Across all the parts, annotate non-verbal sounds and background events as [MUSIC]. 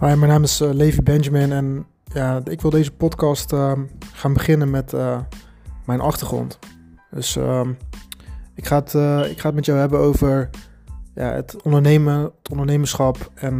Hi, mijn naam is uh, Levi Benjamin en ja, ik wil deze podcast uh, gaan beginnen met uh, mijn achtergrond. Dus ik, ga het, ik ga het met jou hebben over ja, het ondernemen, het ondernemerschap en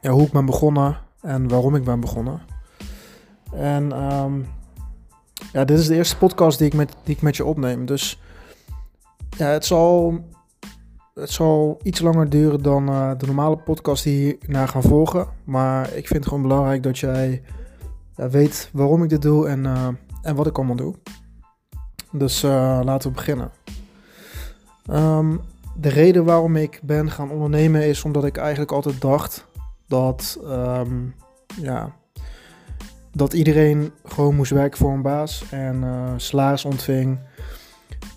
ja, hoe ik ben begonnen en waarom ik ben begonnen. En ja, dit is de eerste podcast die ik met, die ik met je opneem. Dus ja, het zal het zal iets langer duren dan uh, de normale podcast die hierna gaan volgen. Maar ik vind het gewoon belangrijk dat jij weet waarom ik dit doe en, uh, en wat ik allemaal doe. Dus uh, laten we beginnen. Um, de reden waarom ik ben gaan ondernemen is omdat ik eigenlijk altijd dacht dat, um, ja, dat iedereen gewoon moest werken voor een baas en salaris ontving.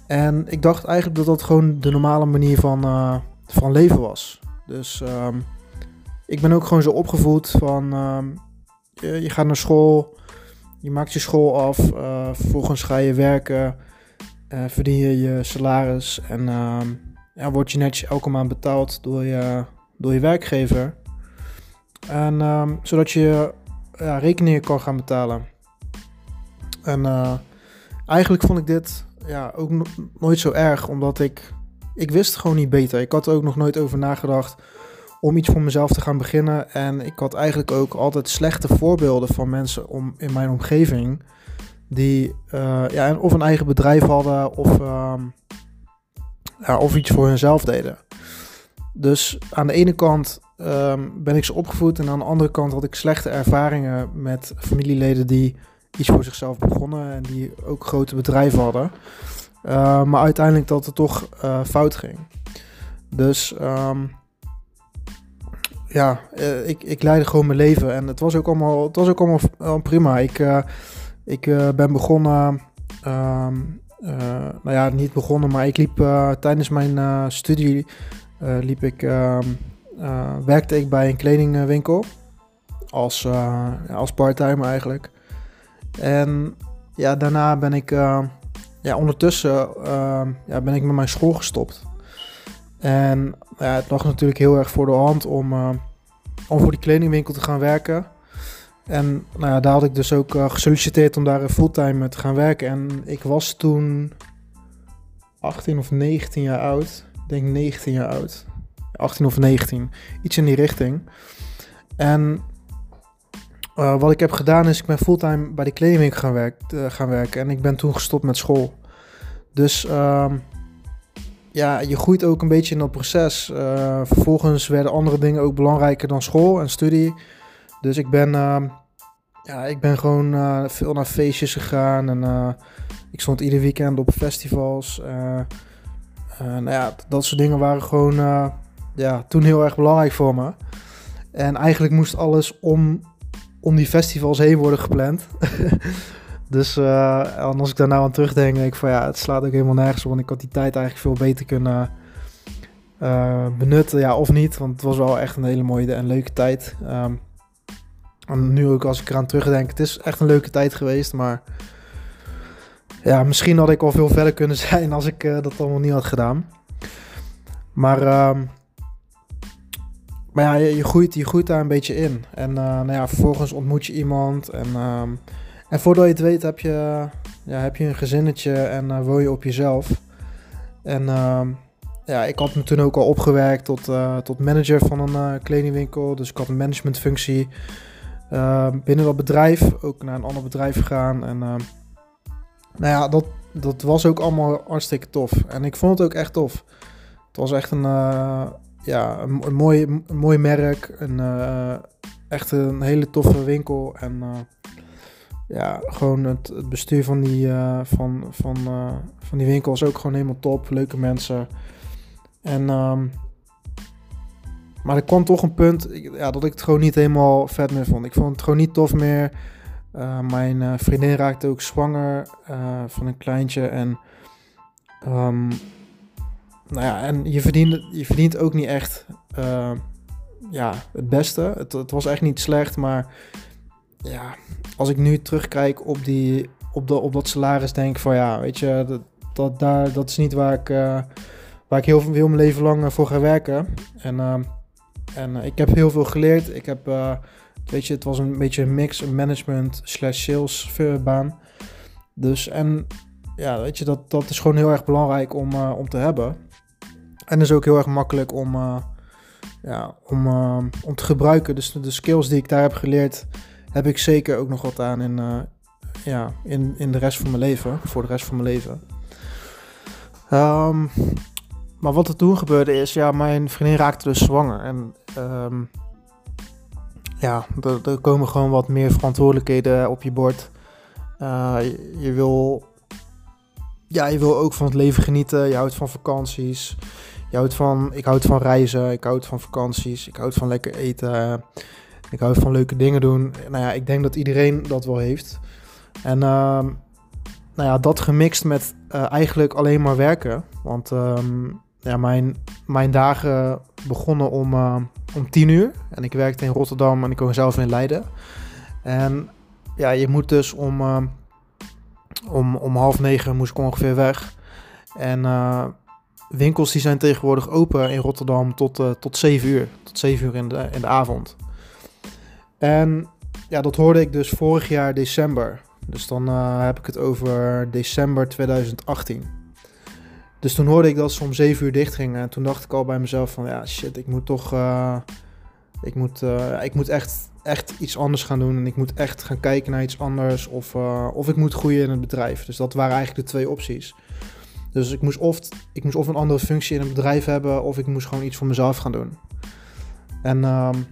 En ik dacht eigenlijk dat dat gewoon de normale manier van, uh, van leven was. Dus um, ik ben ook gewoon zo opgevoed van um, je, gaat naar school, je maakt je school af, uh, vervolgens ga je werken, uh, verdien je je salaris en um, ja, word je netjes elke maand betaald door je, door je werkgever. En zodat je ja, rekeningen kan gaan betalen. En eigenlijk vond ik dit ja, ook nooit zo erg, omdat ik, ik wist gewoon niet beter. Ik had er ook nog nooit over nagedacht om iets voor mezelf te gaan beginnen. En ik had eigenlijk ook altijd slechte voorbeelden van mensen om, in mijn omgeving die uh, ja, of een eigen bedrijf hadden of, uh, ja, of iets voor hunzelf deden. Dus aan de ene kant um, ben ik ze opgevoed en aan de andere kant had ik slechte ervaringen met familieleden die iets voor zichzelf begonnen en die ook grote bedrijven hadden. Uh, maar uiteindelijk dat het toch uh, fout ging. Dus um, ja, uh, ik, ik leidde gewoon mijn leven en het was ook allemaal, het was ook allemaal prima. Ik, ik ben begonnen, um, nou ja, niet begonnen, maar ik liep tijdens mijn studie, liep ik, um, werkte ik bij een kledingwinkel als, als part-time eigenlijk. En ja, daarna ben ik, uh, ja, ondertussen uh, ja, ben ik met mijn school gestopt. En ja, het lag natuurlijk heel erg voor de hand om, uh, om voor die kledingwinkel te gaan werken. En nou ja, daar had ik dus ook gesolliciteerd om daar fulltime te gaan werken. En ik was toen 18 of 19 jaar oud. Ik denk 19 jaar oud. 18 of 19. Iets in die richting. En uh, wat ik heb gedaan is, ik ben fulltime bij de kledingwinkel gaan, uh, gaan werken. En ik ben toen gestopt met school. Dus uh, ja, je groeit ook een beetje in dat proces. Uh, vervolgens werden andere dingen ook belangrijker dan school en studie. Dus ik ben, ehm, ja, ik ben gewoon veel naar feestjes gegaan. En ik stond ieder weekend op festivals. nou ja, dat soort dingen waren gewoon ja, toen heel erg belangrijk voor me. En eigenlijk moest alles om om die festivals heen worden gepland. [LAUGHS] dus uh, als ik daar nou aan terugdenk, denk ik van ja, het slaat ook helemaal nergens op. Want ik had die tijd eigenlijk veel beter kunnen uh, benutten. Ja, of niet, want het was wel echt een hele mooie en leuke tijd. Um, en nu ook als ik eraan terugdenk, het is echt een leuke tijd geweest. Maar ja, misschien had ik al veel verder kunnen [LAUGHS] zijn als ik uh, dat allemaal niet had gedaan. Maar... Um, maar ja, je, je, groeit, je groeit daar een beetje in. En uh, nou ja, vervolgens ontmoet je iemand. En, um, en voordat je het weet heb je, ja, heb je een gezinnetje en uh, woon je op jezelf. En um, ja, ik had me toen ook al opgewerkt tot, uh, tot manager van een kledingwinkel. Dus ik had een managementfunctie ehm, binnen dat bedrijf. Ook naar een ander bedrijf gegaan. En nou ja, dat, dat was ook allemaal hartstikke tof. En ik vond het ook echt tof. Het was echt een ja, een, mooi, mooi merk. Een, uh, echt een hele toffe winkel. En uh, ja, gewoon het, het, bestuur van die, uh, van, van, van die winkel is ook gewoon helemaal top. Leuke mensen. En, um, maar er kwam toch een punt ja, dat ik het gewoon niet helemaal vet meer vond. Ik vond het gewoon niet tof meer. mijn vriendin raakte ook zwanger van een kleintje. En um, nou ja, en je verdient, je verdient ook niet echt uh, ja, het beste. Het, het, was echt niet slecht, maar ja, als ik nu terugkijk op, die, op, de, op dat salaris, denk van ja, weet je, dat, dat, daar, dat is niet waar ik, uh, waar ik heel, heel mijn leven lang voor ga werken. En, uh, en ik heb heel veel geleerd. Ik heb weet je, het was een beetje een mix, een management slash sales baan. Dus en ja, weet je, dat, dat is gewoon heel erg belangrijk om, om te hebben. En is ook heel erg makkelijk om, ja, om, om te gebruiken. Dus de skills die ik daar heb geleerd, heb ik zeker ook nog wat aan in, ja, in, in de rest van mijn leven. Voor de rest van mijn leven. Um, maar wat er toen gebeurde is, ja, mijn vriendin raakte dus zwanger. En um, ja, er, komen gewoon wat meer verantwoordelijkheden op je bord. Je, wil, ja, je wil ook van het leven genieten. Je houdt van vakanties. Van, ik houd van reizen. Ik houd van vakanties. Ik houd van lekker eten. Ik houd van leuke dingen doen. Nou ja, ik denk dat iedereen dat wel heeft. En uh, nou ja, dat gemixt met uh, eigenlijk alleen maar werken. Want um, ja, mijn, mijn dagen begonnen om, uh, om tien uur. En ik werkte in Rotterdam en ik woon zelf in Leiden. En ja, je moet dus om, uh, om, om half negen moest ik ongeveer weg. En uh, winkels die zijn tegenwoordig open in Rotterdam tot, tot zeven uur. Tot zeven uur in de, in de avond. En ja, dat hoorde ik dus vorig jaar december. Dus dan heb ik het over december 2018. Dus toen hoorde ik dat ze om 7 uur dicht gingen. En toen dacht ik al bij mezelf van ja, shit, ik moet toch. Uh, ik moet, ik moet echt, echt iets anders gaan doen. En ik moet echt gaan kijken naar iets anders. Of, of ik moet groeien in het bedrijf. Dus dat waren eigenlijk de twee opties. Dus ik moest, of, ik moest of een andere functie in een bedrijf hebben. Of ik moest gewoon iets voor mezelf gaan doen. En, um,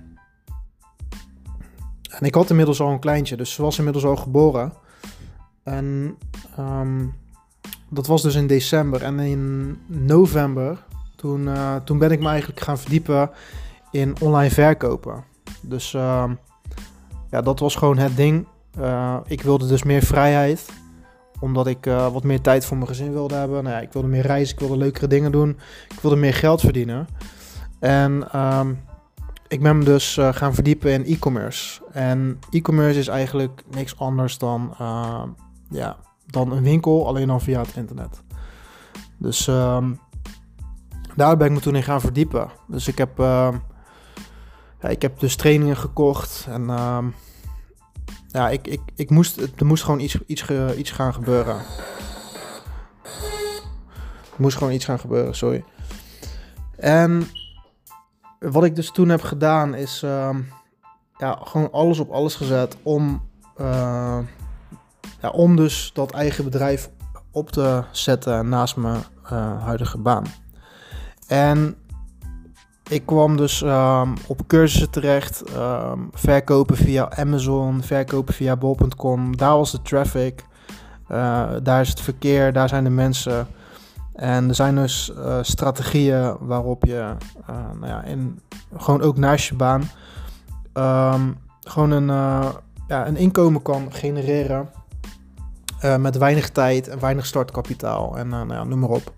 en ik had inmiddels al een kleintje. Dus ze was inmiddels al geboren. En um, dat was dus in december. En in november, toen, uh, toen ben ik me eigenlijk gaan verdiepen in online verkopen. Dus uh, ja, dat was gewoon het ding. Uh, ik wilde dus meer vrijheid omdat ik uh, wat meer tijd voor mijn gezin wilde hebben. Nou ja, ik wilde meer reizen, ik wilde leukere dingen doen. Ik wilde meer geld verdienen. En um, ik ben me dus uh, gaan verdiepen in e-commerce. En e-commerce is eigenlijk niks anders dan uh, ja, dan een winkel, alleen dan via het internet. Dus um, daar ben ik me toen in gaan verdiepen. Dus ik heb, ja, ik heb dus trainingen gekocht en ja, ik, ik, ik moest, er moest gewoon iets, iets, iets gaan gebeuren. Er moest gewoon iets gaan gebeuren, sorry. En wat ik dus toen heb gedaan is uh, ja, gewoon alles op alles gezet om uh, ja, om dus dat eigen bedrijf op te zetten naast mijn uh, huidige baan. En ik kwam dus um, op cursussen terecht, um, verkopen via Amazon, verkopen via bol.com. Daar was de traffic, uh, daar is het verkeer, daar zijn de mensen. En er zijn dus uh, strategieën waarop je nou ja, in, gewoon ook naast je baan um, gewoon een, ja, een inkomen kan genereren met weinig tijd en weinig startkapitaal en nou ja, noem maar op.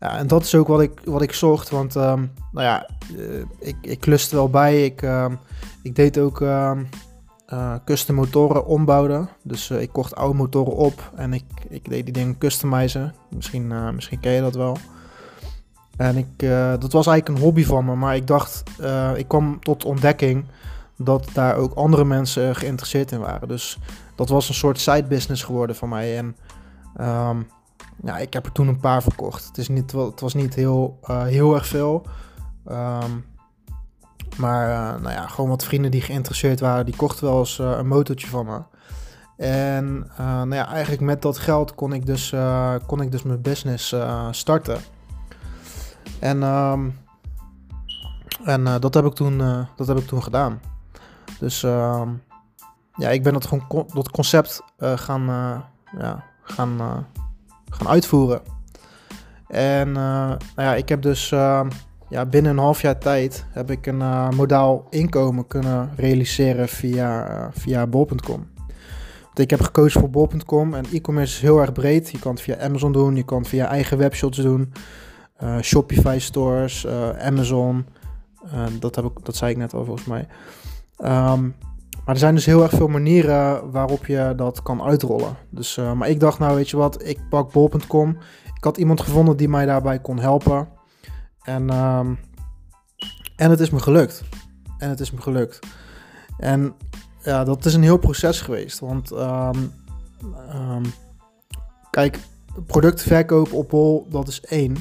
Ja, en dat is ook wat ik, wat ik zocht, want um, nou ja, uh, ik, ik kluste wel bij. Ik, uh, ik deed ook uh, custom motoren ombouwen. Dus ik kocht oude motoren op en ik, ik deed die dingen customizen. Misschien, misschien ken je dat wel. En ik, dat was eigenlijk een hobby van me, maar ik dacht, ik kwam tot ontdekking dat daar ook andere mensen geïnteresseerd in waren. Dus dat was een soort side business geworden van mij. En ja, ik heb er toen een paar verkocht. Het, is niet, het was niet heel, uh, heel erg veel. Um, maar uh, nou ja, gewoon wat vrienden die geïnteresseerd waren, die kochten wel eens uh, een motortje van me. En nou ja, eigenlijk met dat geld kon ik dus, kon ik dus mijn business starten. En, um, en dat, heb ik toen, dat heb ik toen gedaan. Dus ja, ik ben dat, gewoon, dat concept gaan, ja, gaan, gaan uitvoeren. En nou ja, ik heb dus ja, binnen een half jaar tijd heb ik een modaal inkomen kunnen realiseren via, via bol.com. Ik heb gekozen voor bol.com en e-commerce is heel erg breed. Je kan het via Amazon doen, je kan het via eigen webshops doen. Shopify stores, Amazon. dat, heb ik, dat zei ik net al volgens mij. Um, maar er zijn dus heel erg veel manieren waarop je dat kan uitrollen. Dus, uh, maar ik dacht, nou weet je wat, ik pak bol.com. Ik had iemand gevonden die mij daarbij kon helpen. En, um, en het is me gelukt. En het is me gelukt. En ja, dat is een heel proces geweest. Want ehm, ehm, kijk, product verkopen op hol, dat is één.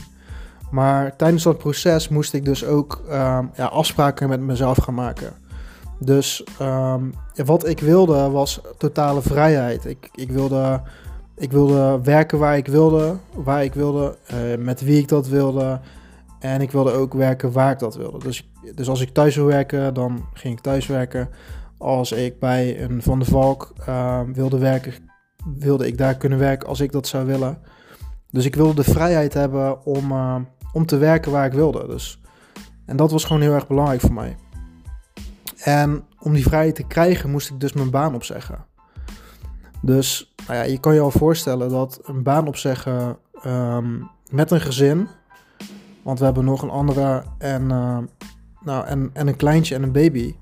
Maar tijdens dat proces moest ik dus ook ehm, ja, afspraken met mezelf gaan maken. Dus wat ik wilde was totale vrijheid. Ik, ik, wilde, ik wilde werken waar ik wilde, waar ik wilde, uh, met wie ik dat wilde. En ik wilde ook werken waar ik dat wilde. Dus, dus als ik thuis wil werken, dan ging ik thuis werken. Als ik bij een Van de Valk uh, wilde werken, wilde ik daar kunnen werken als ik dat zou willen. Dus ik wilde de vrijheid hebben om, uh, om te werken waar ik wilde. Dus, en dat was gewoon heel erg belangrijk voor mij. En om die vrijheid te krijgen, moest ik dus mijn baan opzeggen. Dus nou ja, je kan je al voorstellen dat een baan opzeggen um, met een gezin. Want we hebben nog een andere en, uh, nou, en, en een kleintje en een baby.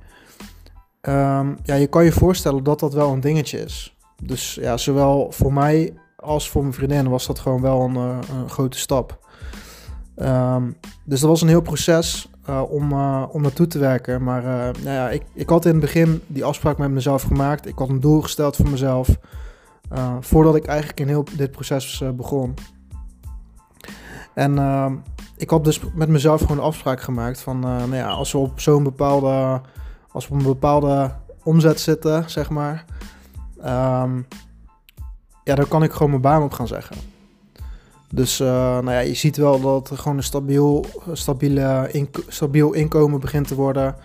Um, ja, je kan je voorstellen dat dat wel een dingetje is. Dus ja, zowel voor mij als voor mijn vriendin was dat gewoon wel een, uh, een grote stap. Um, dus dat was een heel proces uh, om, uh, om naartoe te werken. Maar nou ja, ik, ik had in het begin die afspraak met mezelf gemaakt. Ik had een doel gesteld voor mezelf. voordat ik eigenlijk in heel dit proces begon. En ehm, ik had dus met mezelf gewoon een afspraak gemaakt van, nou ja, als we op zo'n bepaalde als we op een bepaalde omzet zitten, zeg maar, um, ja, dan kan ik gewoon mijn baan op gaan zeggen. Dus uh, nou ja, je ziet wel dat er gewoon een stabiel, stabiele stabiel inkomen begint te worden.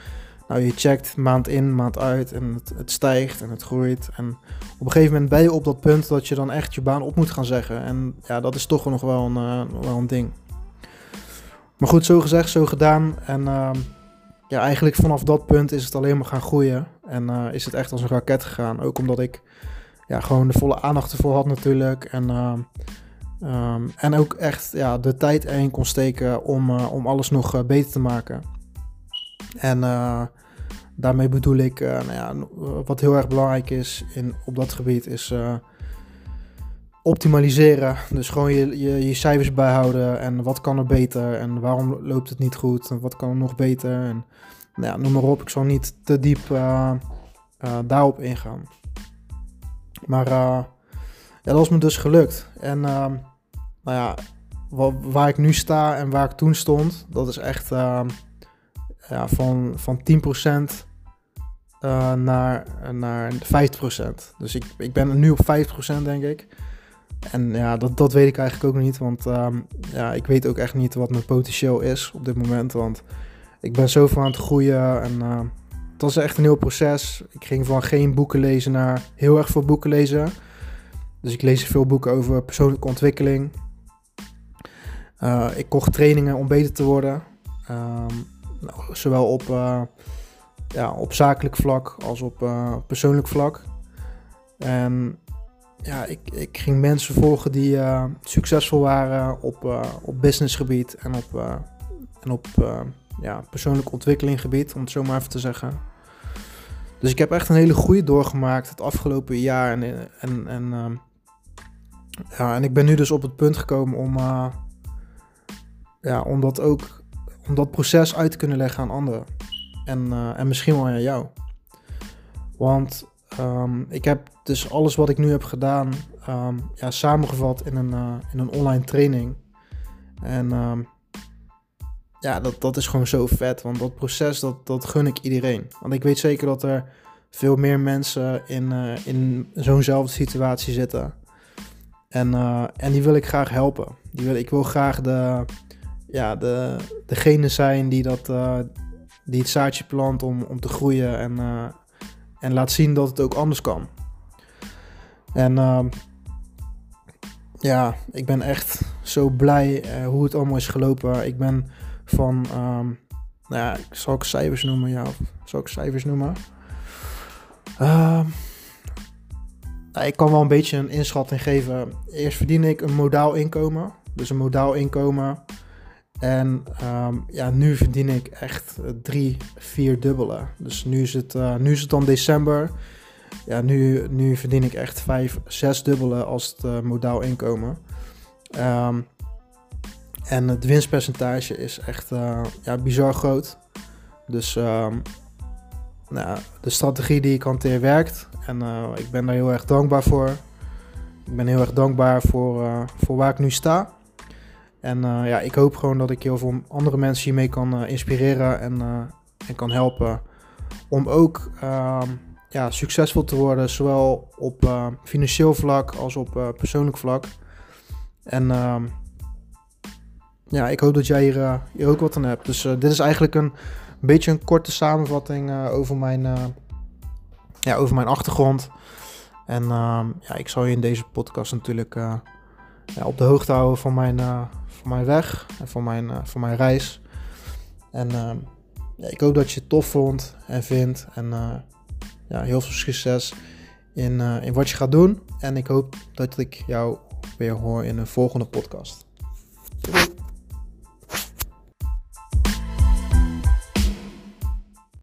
Nou, je checkt maand in, maand uit en het, het, stijgt en het groeit. En op een gegeven moment ben je op dat punt dat je dan echt je baan op moet gaan zeggen. En ja, dat is toch nog wel een, uh, wel een ding. Maar goed, zo gezegd, zo gedaan. En uh, ja, eigenlijk vanaf dat punt is het alleen maar gaan groeien. En uh, is het echt als een raket gegaan. Ook omdat ik ja, gewoon de volle aandacht ervoor had natuurlijk. En, uh, um, en ook echt ja, de tijd erin kon steken om, uh, om alles nog beter te maken. En daarmee bedoel ik, nou ja, wat heel erg belangrijk is in, op dat gebied, is optimaliseren. Dus gewoon je, je, cijfers bijhouden en wat kan er beter en waarom loopt het niet goed en wat kan er nog beter. En nou ja, noem maar op, ik zal niet te diep daarop ingaan. Maar ja, dat was me dus gelukt. En ehm, nou ja, waar, ik nu sta en waar ik toen stond, dat is echt ehm, ja, van, van 10% naar, naar 50%. Dus ik, ik ben nu op 50% denk ik. En ja, dat, dat weet ik eigenlijk ook niet. Want um, ja, ik weet ook echt niet wat mijn potentieel is op dit moment. Want ik ben zoveel aan het groeien. En uh, het was echt een heel proces. Ik ging van geen boeken lezen naar heel erg veel boeken lezen. Dus ik lees veel boeken over persoonlijke ontwikkeling. Uh, ik kocht trainingen om beter te worden. Um, nou, zowel op, uh, ja, op zakelijk vlak als op persoonlijk vlak. En ja, ik, ik ging mensen volgen die succesvol waren op, op businessgebied en op, en op ja, persoonlijk ontwikkelinggebied, om het zo maar even te zeggen. Dus ik heb echt een hele groei doorgemaakt het afgelopen jaar. En, en, en, ehm, ja, en ik ben nu dus op het punt gekomen om, ja, om dat ook om dat proces uit te kunnen leggen aan anderen. En, en misschien wel aan jou. Want Um, ik heb dus alles wat ik nu heb gedaan um, ja, samengevat in een, uh, in een online training. En um, ja, dat, dat is gewoon zo vet. Want dat proces, dat, dat gun ik iedereen. Want ik weet zeker dat er veel meer mensen in, uh, in zo'nzelfde situatie zitten. En, en die wil ik graag helpen. Die wil, ik wil graag de, ja, de, degene zijn die, dat, die het zaadje plant om, om te groeien en, en laat zien dat het ook anders kan. En uh, ja, ik ben echt zo blij uh, hoe het allemaal is gelopen. Ik ben van, um, nou ja, zal ik cijfers noemen? Ja, zal ik cijfers noemen? Ik kan wel een beetje een inschatting geven. Eerst verdien ik een modaal inkomen. Dus een modaal inkomen en um, ja, nu verdien ik echt drie, vier dubbele. Dus nu is het, uh, nu is het dan december. Ja, nu, nu verdien ik echt vijf, zes dubbele als het uh, modaal inkomen. Um, en het winstpercentage is echt uh, ja, bizar groot. Dus um, nou, de strategie die ik hanteer werkt. En ik ben daar heel erg dankbaar voor. Ik ben heel erg dankbaar voor, voor waar ik nu sta. En ja, ik hoop gewoon dat ik heel veel andere mensen hiermee kan inspireren en, en kan helpen. Om ook ehm, ja, succesvol te worden, zowel op financieel vlak als op persoonlijk vlak. En uh, ja, ik hoop dat jij hier, ook wat aan hebt. Dus dit is eigenlijk een, een, beetje een korte samenvatting over, mijn, ja, over mijn achtergrond. En ehm, ja, ik zal je in deze podcast natuurlijk op de hoogte houden van mijn, van mijn weg en van mijn, van mijn reis. En ehm, ja, ik hoop dat je het tof vond en vindt. En ja, heel veel succes in, in wat je gaat doen. En ik hoop dat ik jou weer hoor in een volgende podcast.